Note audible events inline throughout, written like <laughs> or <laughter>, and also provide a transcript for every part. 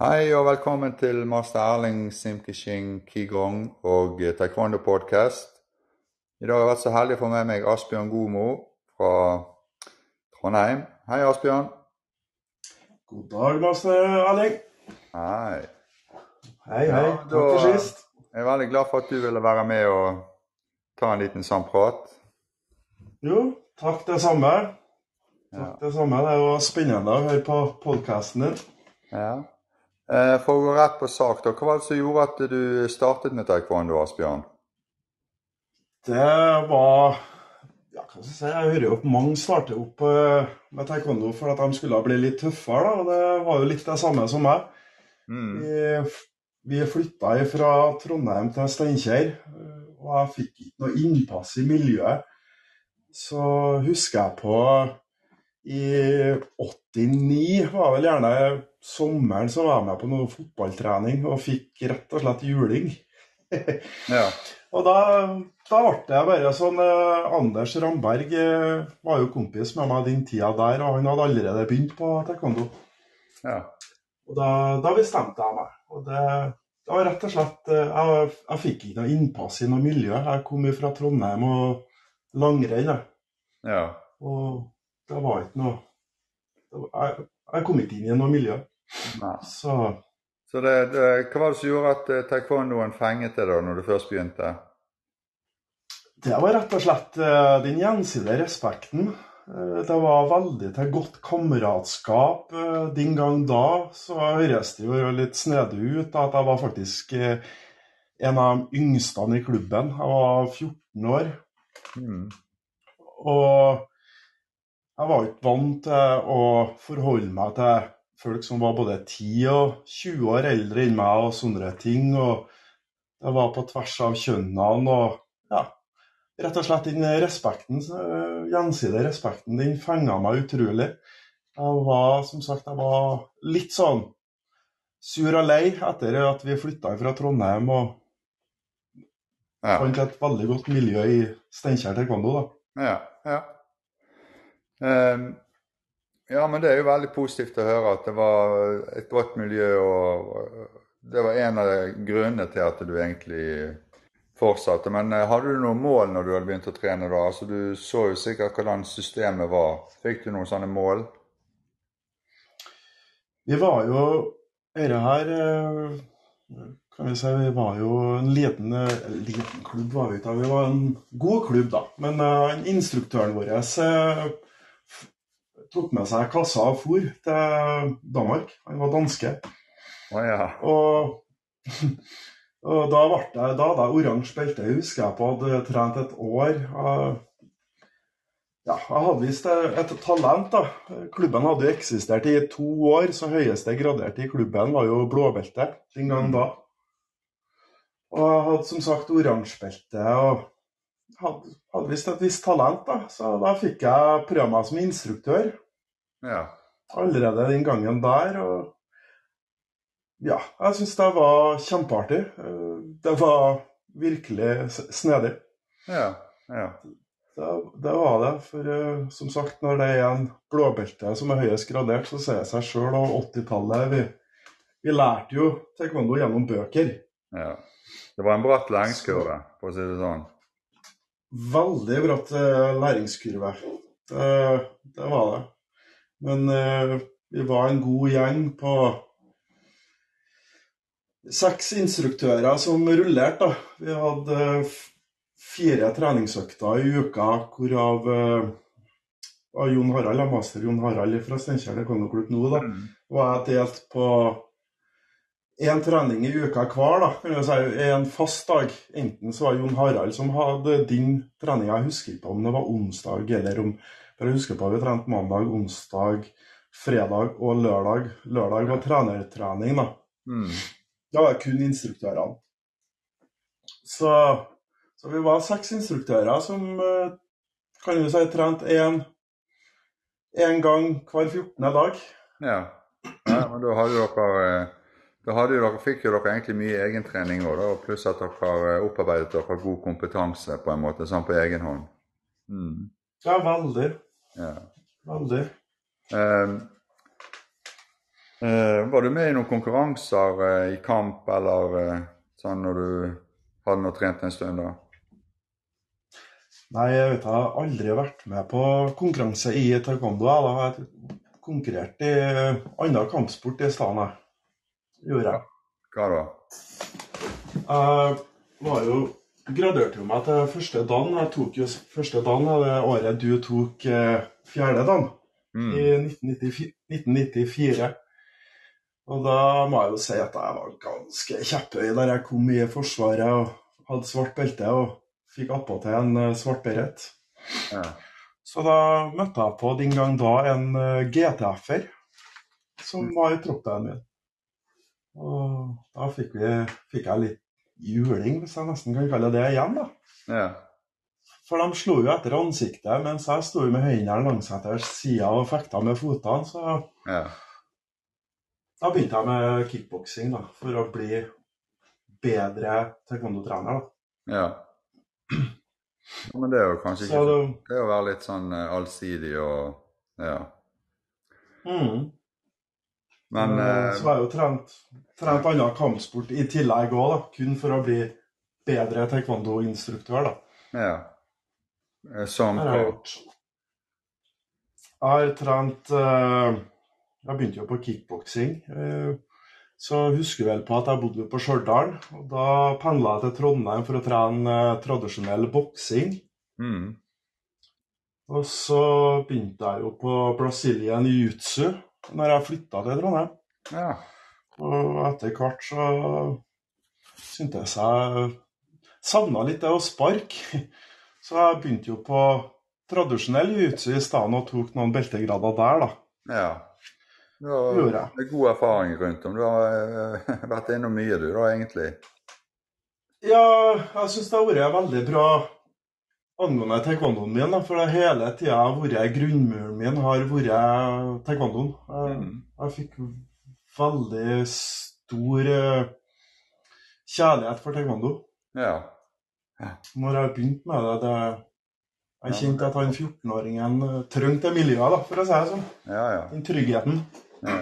Hei og velkommen til master Erling Simkishing Qigong og Taekwondo Podcast. I dag har jeg vært så heldig å få med meg Asbjørn Gomo fra Trondheim. Hei, Asbjørn. God dag, master Erling. Hei. Hei, hei. Ja, Takk for sist. Jeg er veldig glad for at du ville være med og ta en liten sånn prat. Jo, takk det samme. Ja. Takk det samme. Det er jo spennende å høre på podkasten din. Ja. Eh, For å gå rett på sak, da. Hva var det som gjorde at du startet med taekwondo, Asbjørn? Det var ja, hva skal jeg si, jeg hører jo at mange starter opp eh, med taekwondo for at de skulle bli litt tøffere. da, og Det var jo litt det samme som meg. Mm. Vi, vi flytta fra Trondheim til Steinkjer, eh, og jeg fikk ikke noe innpass i miljøet. Så husker jeg på i 89 var vel gjerne sommeren så var jeg med på noe fotballtrening og fikk rett og slett juling. Ja. <laughs> Og da, da ble jeg bare sånn eh, Anders Ramberg eh, var jo kompis med meg den tida der, og han hadde allerede begynt på taekwondo. ja. Og da, da bestemte jeg meg. Og det, det var rett og slett eh, jeg, jeg fikk ikke noe innpass i noe miljø. Jeg kom fra Trondheim og langrenn, ja. Og det var ikke noe jeg, jeg kom ikke inn i noe miljø. Nei. Så Så det, det, hva var det som gjorde at eh, taekwondoen fenget deg da, når du først begynte? det var rett og slett eh, den gjensidige respekten. Eh, Det var veldig til godt kameratskap. Den gang da så høres det jo litt snedig ut at jeg var faktisk en av de yngste i klubben. Jeg var 14 år. Mm. Og jeg var ikke vant til å forholde meg til folk som var både 10 og 20 år eldre enn meg og sånne ting. Og det var på tvers av kjønnene og ja, rett og slett den respekten, eh, gjensidige respekten, den fenga meg utrolig. Jeg var, som sagt, jeg var litt sånn sur og lei etter at vi flytta fra Trondheim og Ja. fant et veldig godt miljø i Steinkjer taekwondo. da. Ja, ja. Ehm, ja, men det er jo veldig positivt å høre at det var et godt miljø, og det var en av grunnene til at du egentlig fortsatte. Men eh, hadde du noen mål når du hadde begynt å trene da? Altså, du så jo sikkert hvordan systemet var. Fikk du noen sånne mål? Vi var jo Dette her eh, kan vi si, vi var jo en liten, eh, liten klubb, var vi da. Vi var en god klubb, da. Men uh, instruktøren vår tok med seg kassa og for til Danmark. Han var danske. Oh, ja. Og, <laughs> og da, ble jeg, da hadde jeg oransje belte. Husker jeg på hadde trent et år. Ja, jeg hadde visst et talent. da. Klubben hadde jo eksistert i to år, så høyeste graderte i klubben var jo blåbelte den gang da. Og jeg hadde som sagt oransje belte og hadde, hadde visst et visst talent, da. Så da fikk jeg prøve meg som instruktør Ja. allerede den gangen der. Og ja, jeg syns det var kjempeartig. Eh, Det var virkelig snedig. Ja. ja. Det, det var det. For eh, som sagt, når det er en blåbelte som er høyest gradert, så sier det seg sjøl. Og 80-tallet vi, vi lærte jo taekwondo gjennom bøker. ja. Det var en bratt læringskurve, for å si det sånn. Veldig bratt eh, læringskurve. Det, det var det. Men eh, vi var en god gjeng på seks instruktører som rullerte. da. Vi hadde fire treningsøkter i uka, hvorav eh, Jon Harald, master Jon Harald fra Steinkjer taekwondo-klubb nå, da, Mm. var jeg delt på én trening i uka hver, da, kan du si, en fast dag. Enten så var Jon Harald som hadde din trening, jeg husker ikke om det var onsdag eller om For jeg husker på at vi trente mandag, onsdag, fredag og lørdag. Lørdag var trenertrening, da. Mm. Da var det kun instruktørene. Så, så vi var seks instruktører som eh, kan du si trente én gang hver 14. dag. Ja. ja. Men da hadde dere eh, da jo dere, fikk jo dere egentlig mye egentrening òg, pluss at dere har opparbeidet dere god kompetanse på en måte, sånn på egen hånd. Mm. Ja, veldig. Ja. Veldig. Um, uh, var du med i noen konkurranser uh, i kamp eller uh, sånn når du hadde nå trent en stund? da? Nei, jeg vet jeg har aldri vært med på konkurranse i taekwondo. Jeg har konkurrert i annen kampsport i stedet. Gjorde jeg. Hva da? Jeg var jo graderte jo meg til første dagen. Jeg tok jo første dagen av det året du tok eh, fjerde dagen, Mm. i 1994, 1994. Og da må jeg jo si at jeg var ganske kjepphøy der jeg kom i Forsvaret og hadde svart belte og fikk attpåtil en eh, svart beret. Ja. Så da møtte jeg på den gang da en eh, GTF-er som var i troppen min. Og da fikk, vi, fikk jeg litt juling, hvis jeg nesten kan kalle det igjen, da. ja. For de slo jo etter ansiktet, mens jeg sto med hendene langs etter sida og fekta med fotene. Så ja. da begynte jeg med kickboksing, da, for å bli bedre taekwondo-trener. da. ja. Ja, Men det er jo kanskje Så ikke det, Det er å være litt sånn eh, allsidig og Ja. mm. Men Eh, eh, Så har jeg jo trent, trent annen kampsport i tillegg òg, kun for å bli bedre taekwondo-instruktør. da. Ja. Eh, Som Det jeg har trent Jeg begynte jo på kickboksing. Så husker vel på at jeg bodde på Stjørdal. og Da pendla jeg til Trondheim for å trene tradisjonell boksing. Mm. Og så begynte jeg jo på Brazilian jiu-jitsu når jeg flytta til Trondheim. Ja. Og etter hvert så syntes jeg savna litt det å sparke. Så jeg begynte jo på tradisjonell jiu-jitsu i stedet og tok noen beltegrader der, da. ja. Du har god erfaring rundt om. Du har eh, vært innom mye, du da, egentlig. Ja, jeg syns det har vært veldig bra angående taekwondoen min. Da, for det hele tida har vært grunnmuren min har vært taekwondoen. Jeg, Mm. jeg fikk veldig stor eh, kjærlighet for taekwondo. Ja. Når jeg begynte med det, det Jeg Ja, kjente at han 14-åringen eh, trengte det miljøet, da, for å si det sånn. Ja, ja. Den tryggheten. ja.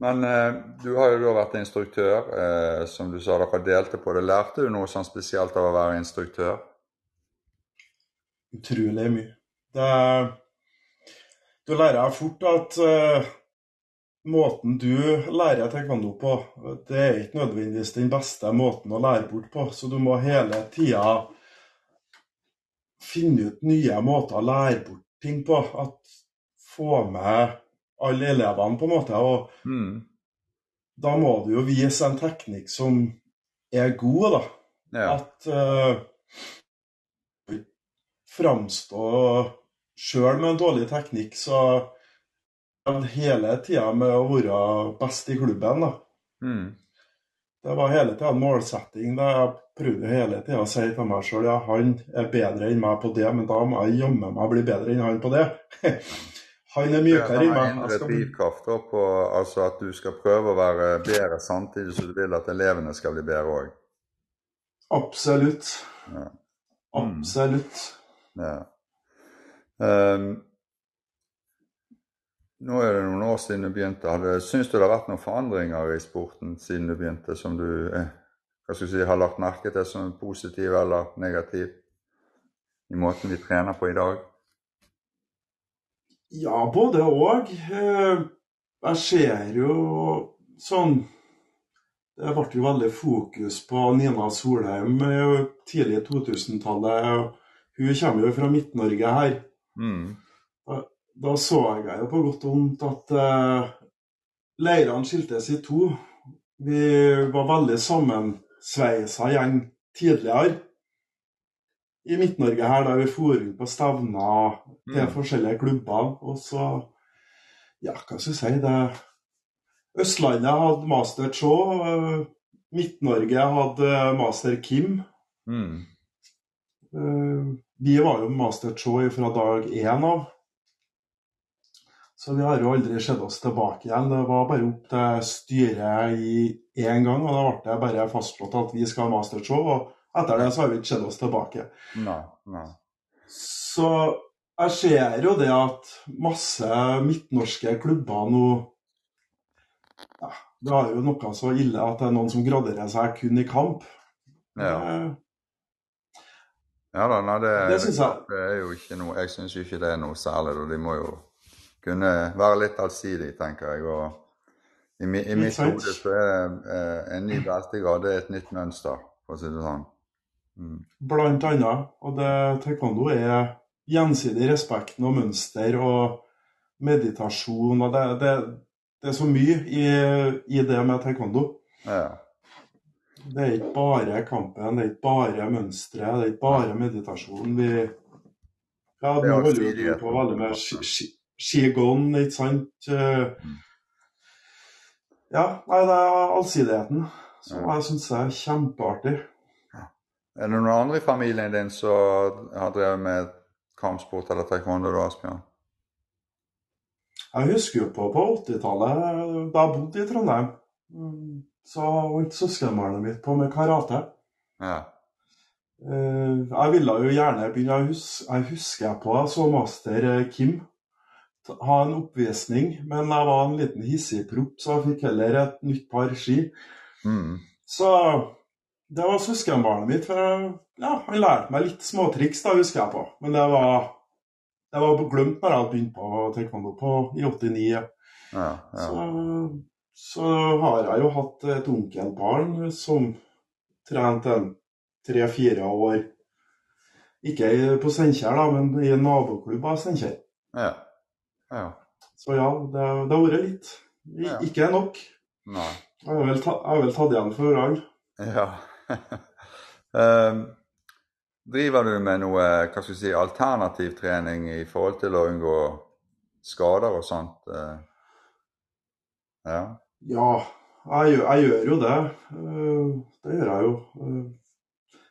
Men eh, du har jo da vært instruktør, eh, som du sa dere delte på det. Lærte du noe sånn spesielt av å være instruktør? Utrolig mye. Det Du lærer fort at uh, måten du lærer taekwondo på, det er ikke nødvendigvis den beste måten å lære bort på. Så du må hele tida finne ut nye måter å lære bort ting på. At få med alle elevene, på en måte. og Mm. da må du jo vise en teknikk som er god, da. Ja. At uh, framstå sjøl med en dårlig teknikk, så hele tida med å være best i klubben, da. Mm. Det var hele tida en målsetting. Da jeg prøvde hele tida å si til meg sjøl ja, han er bedre enn meg på det, men da må jeg jammen meg bli bedre enn han på det. <laughs> han er mykere enn meg. Jeg skal drivkraft på altså at du skal prøve å være bedre samtidig som du vil at elevene skal bli bedre òg. Absolutt. Ja. Absolutt. Ja. Um, nå er det noen år siden du begynte. Hadde, syns du det har vært noen forandringer i sporten siden du begynte, som du eh, si, har lagt merke til som positiv eller negativ i måten vi trener på i dag? Ja, både òg. Jeg ser jo sånn Det ble jo veldig fokus på Nina Solheim tidlig i 2000-tallet. Hun kommer jo fra Midt-Norge her. Mm. Da så jeg jo på godt og vondt at uh, leirene skiltes i to. Vi var veldig sammensveisa gjeng tidligere i Midt-Norge her, da vi for rundt på stevner til Mm. forskjellige klubber. Og så Ja, hva skal jeg si det Østlandet hadde Master Cho. eh, Midt-Norge hadde Master Kim. Mm. Eh, Vi var jo Master Cho fra dag én av. Så vi har jo aldri sett oss tilbake igjen. Det var bare opp til styret i én gang, og da ble det bare fastslått at vi skal ha Master Cho. Og etter det så har vi ikke sett oss tilbake. Nei, nei. Så jeg ser jo det at masse midtnorske klubber nå ja, Det er jo noe så ille at det er noen som graderer seg kun i kamp. Ja. Ja da, nei, det, Det synes jeg. det er jo ikke noe Jeg syns jo ikke det er noe særlig. Da. De må jo kunne være litt allsidige, tenker jeg. Og i, i mitt hode så er eh, en ny beltegrad et nytt mønster, for å si det sånn. Mm. Blant annet. Og det, taekwondo er gjensidig respekten og mønster og meditasjon. og Det, det, det er så mye i, i det med taekwondo. Ja. Det er ikke bare kampen, det er ikke bare mønsteret, det er ikke bare meditasjon. Vi ja, nå holder vi på veldig med skigon, ikke sant. Mm. Ja, nei, det er allsidigheten som jeg syns er kjempeartig. Er det noen andre i familien din som har drevet med kampsport eller taekwondo, da, Asbjørn? Jeg husker jo på på 80-tallet, da jeg bodde i Trondheim, mm, så holdt søskenbarnet mitt på med karate. Ja. Eh, Jeg ville jo gjerne begynne, jeg, huske jeg husker på jeg så master eh, Kim ha en oppvisning, men jeg var en liten hissigpropp, så jeg fikk heller et nytt par ski. Mm. Så det var søskenbarnet mitt. For jeg- ja, han lærte meg litt småtriks, da, husker jeg på. Men det var, det var glemt når jeg hadde begynt på taekwondo på, i 89. ja. Ja, ja. Så, så har jeg jo hatt et onkelbarn som trente en tre-fire år. Ikke på Steinkjer, da, men i en naboklubb av Steinkjer. ja. ja. Så ja, det, det har vært litt. I, Ja. Ikke nok. Nei. Jeg har vel, ta, jeg vel tatt igjen for alle. Ja. um, <laughs> driver du med noe hva skal vi si, alternativ trening i forhold til å unngå skader og sånt? eh? Ja. Ja, jeg, jeg gjør jo det. Eh, Det gjør jeg jo. Eh,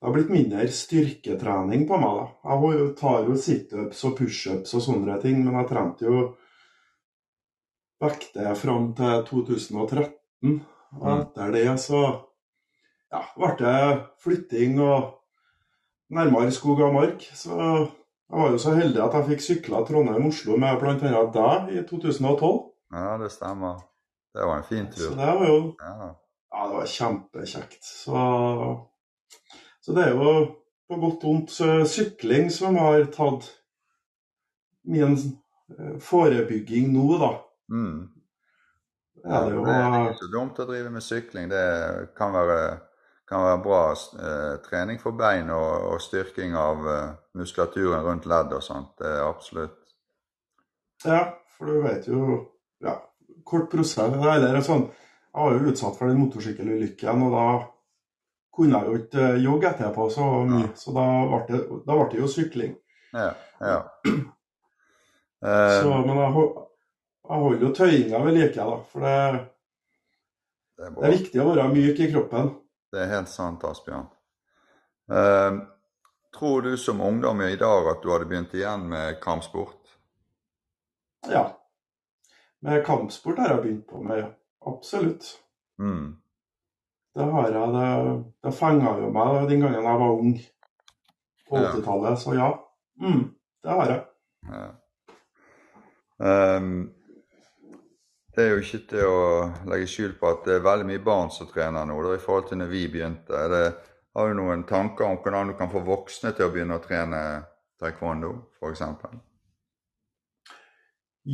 Det har blitt mindre styrketrening på meg. da. Jeg tar jo situps og pushups og sånne ting, men jeg trente jo vekter fram til 2013. Og Mm. etter det så ja, ble det flytting og nærmere skog og mark. Så jeg var jo så heldig at jeg fikk sykla Trondheim-Oslo med bl.a. deg i 2012. ja, det stemmer. Det var en fin Så tur. det var jo Ja. ja, det var kjempekjekt. Så, så det er jo på godt og vondt sykling som har tatt min eh, forebygging nå, da. Mm. Ja, det det er ikke så dumt å drive med sykling. Det kan være, kan være bra eh, trening for bein og, og styrking av eh, muskulaturen rundt ledd og sånt. Det er absolutt. ja, for du vet jo ja, Kort prosess. Eller sånn Jeg var jo utsatt for den motorsykkelulykken, og da kunne jeg jo ikke eh, jogge etterpå så mye. Ja. Så da ble, det, da ble det jo sykling. Ja. ja. <clears throat> Eh, Så, men jeg, jeg holder jo tøyinga ved like, da. For det, det er det er viktig å være myk i kroppen. Det er helt sant, Asbjørn. Uh, tror du som ungdom i dag at du hadde begynt igjen med kampsport? Ja. Med kampsport har jeg begynt på med, ja. Absolutt. Mm. Det har jeg. Det, det fenga jo meg den gangen jeg var ung på 80-tallet, så ja. Mm, det har jeg. Ja. Um, det er jo ikke til å legge skjul på at det er veldig mye barn som trener nå, da, i forhold til når vi begynte. Det, har du noen tanker om hvordan du kan få voksne til å begynne å trene taekwondo, f.eks.?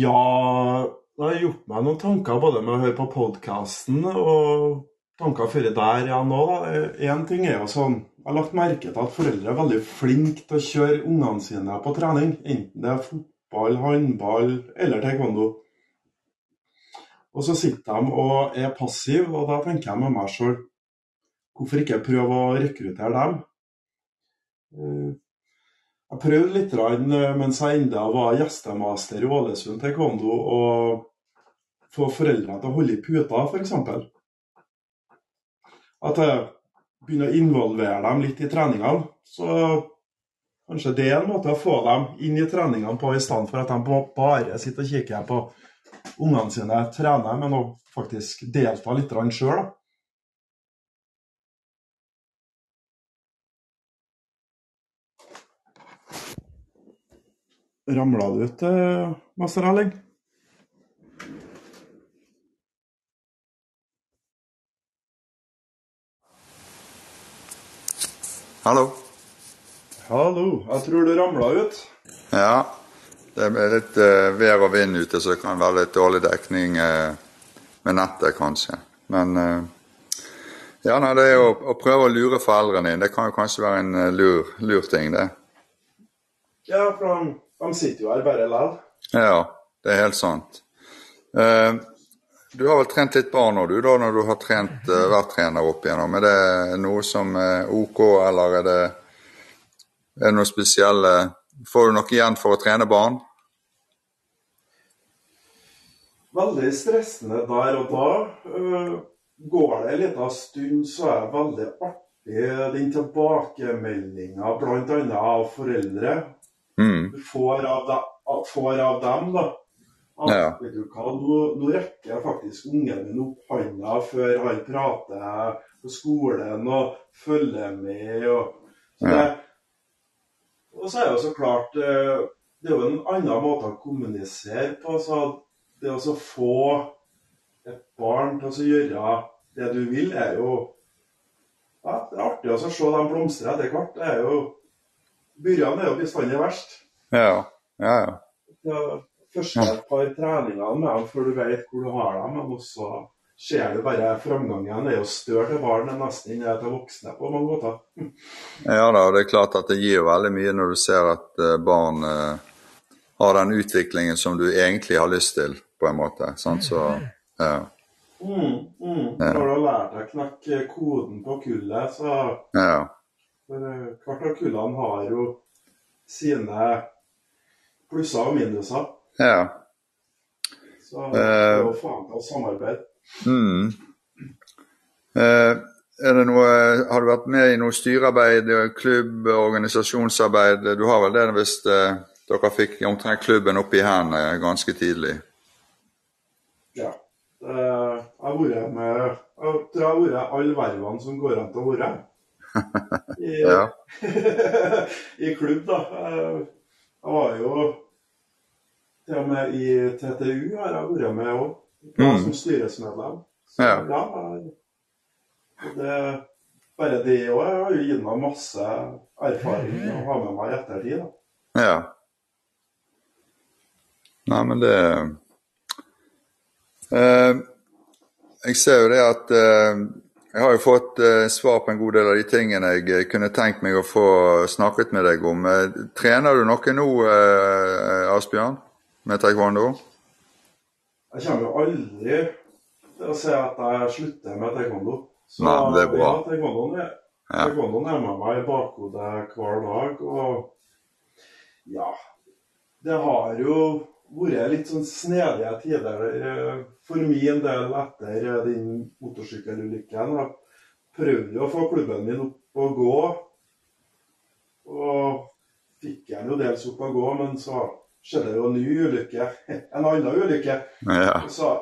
Ja, det har jeg gjort meg noen tanker både med å høre på podkasten og tanker før der ja nå. da. Én ting er jo sånn Jeg har lagt merke til at foreldre er veldig flinke til å kjøre ungene sine på trening. Enten det er fotball, håndball eller taekwondo. Og så sitter de og er passive, og da tenker jeg med meg sjøl Hvorfor ikke prøve å rekruttere dem? Jeg prøvde litt eh, mens jeg enda var gjestemaster i Ålesund taekwondo, å få foreldrene til å holde i puta, f.eks. At jeg begynner å involvere dem litt i treningene. Så kanskje det er en måte å få dem inn i treningene på, i stedet for at de bare sitter og kikker på ungene sine trene, men å faktisk delta litt sjøl. Ramla du ut, Master Erling? Hallo. Hallo. Jeg tror du ramla ut. Ja. Det er litt uh, vær og vind ute, så det kan være litt dårlig dekning uh, med nettet, kanskje. Men uh, ja, nei, det er å, å, prøve å lure foreldrene dine. Det kan jo kanskje være en lur, lur ting, det. Ja, for de, sitter jo her bare likevel. Ja, det er helt sant. du har vel trent litt barn du, da, når du har trent, vært trener opp igjennom. Er det noe som er OK, eller er det, er det noe spesielle Får du noe igjen for å trene barn? Veldig stressende der og da. Eh, går det en liten stund, så er det veldig artig den tilbakemeldinga bl.a. av foreldre mm. får, av da, får av dem. da. At, ja. vet du hva, nå, nå rekker faktisk ungen min opp hånda før han prater på skolen og følger med. og så ja. det, og så er det jo så klart eh, Det er jo en annen måte å kommunisere på. så Det å få et barn til å gjøre det du vil, er jo ja, Det er artig å se dem blomstre etter hvert. Det er jo Begynnelsen er jo bestandig verst. Ja, ja, ja. Det første et par treninger med dem før du vet hvor du har dem, men også ser du bare framgangen er jo større til barn enn nesten enn til voksne på mange måter. ja da, det er klart at det gir veldig mye når du ser at eh, barn uh, har den utviklingen som du egentlig har lyst til, på en måte. Sant? Så, ja. Mm, mm. Når du har lært deg å knekke koden på kullet, så ja. For uh, hvert av kullene har jo sine plusser og minuser. Ja. Så det er jo faen meg å samarbeide. Mm. Eh, det noe, har du vært med i noe styrearbeid, klubb, organisasjonsarbeid? Du har vel det hvis eh, dere fikk omtrent klubben opp i hendene ganske tidlig? Ja. Eh, jeg har vært med Jeg tror jeg har vært alle vervene som går an til å være. I, ja. <laughs> I klubb, da. Eh, jeg var jo til og med i TTU har jeg vært med òg mm. som styresmedlem. Så, ja. ja det, bare det òg har jo gitt meg masse erfaring å ha med meg i ettertid. Da. Ja. Nei, men det eh, Jeg ser jo det at eh, jeg har jo fått eh, svar på en god del av de tingene jeg eh, kunne tenkt meg å få snakket med deg om. Eh, trener du noe nå, eh, Asbjørn, med taekwondo? Jeg kommer jo aldri til å si at jeg slutter med taekwondo. Så Nei, det er bra. Ja, taekwondoen er, ja. taekwondoen er med meg i bakhodet hver dag. Og ja Det har jo vært litt sånn snedige tider eh, for min del etter den motorsykkelulykken. Jeg prøvde å få klubben min opp og gå. Og fikk den jo dels opp og gå, men så skjedde jo en ny ulykke. <laughs> En annen ulykke. Ja. Så,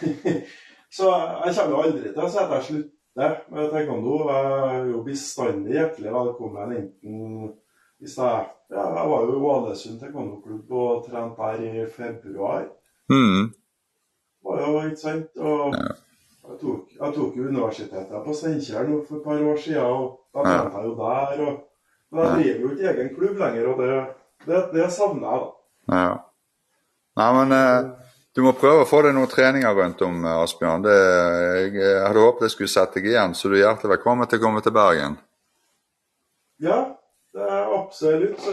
<laughs> så jeg kommer aldri til å si at jeg slutter med taekwondo. Jeg er jo bestandig hjertelig velkommen enten jeg ja, Jeg var jo i Ålesund til kondoklubb og trente der i februar. Mm. Var jo, ikke sant? Og jeg, tok, jeg tok jo universitetet på Steinkjer for et par år siden, og da trente jeg jo der. Og, men jeg driver jo ikke egen klubb lenger, og det det, det savner jeg, da. Ja. Nei, men eh, du må prøve å få deg noen treninger rundt om, eh, Asbjørn. Det, jeg, jeg, hadde håpet jeg skulle sette deg igjen, så du er hjertelig velkommen til å komme til Bergen. Ja, absolutt.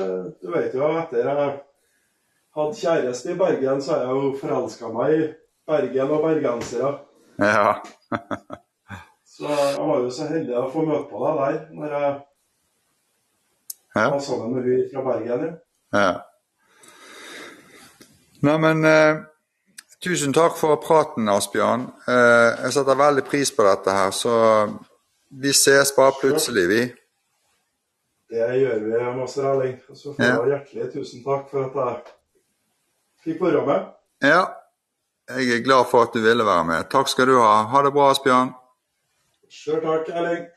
Du vet jo, etter jeg hadde kjæreste i Bergen, så har jeg jo forelska meg i Bergen og bergensere. Ja. <laughs> så jeg var jo så heldig å få møte på deg der når jeg ja. var sammen med hun fra Bergen. Ja. Ja. Neimen, eh, tusen takk for praten, Asbjørn. Eh, jeg setter veldig pris på dette her, så vi ses bare plutselig, vi. Det gjør vi, Master Erling. Så får ja. hjertelig tusen takk for at jeg fikk være med. Ja, jeg er glad for at du ville være med. Takk skal du ha. Ha det bra, Asbjørn. Sjøl takk, Erling.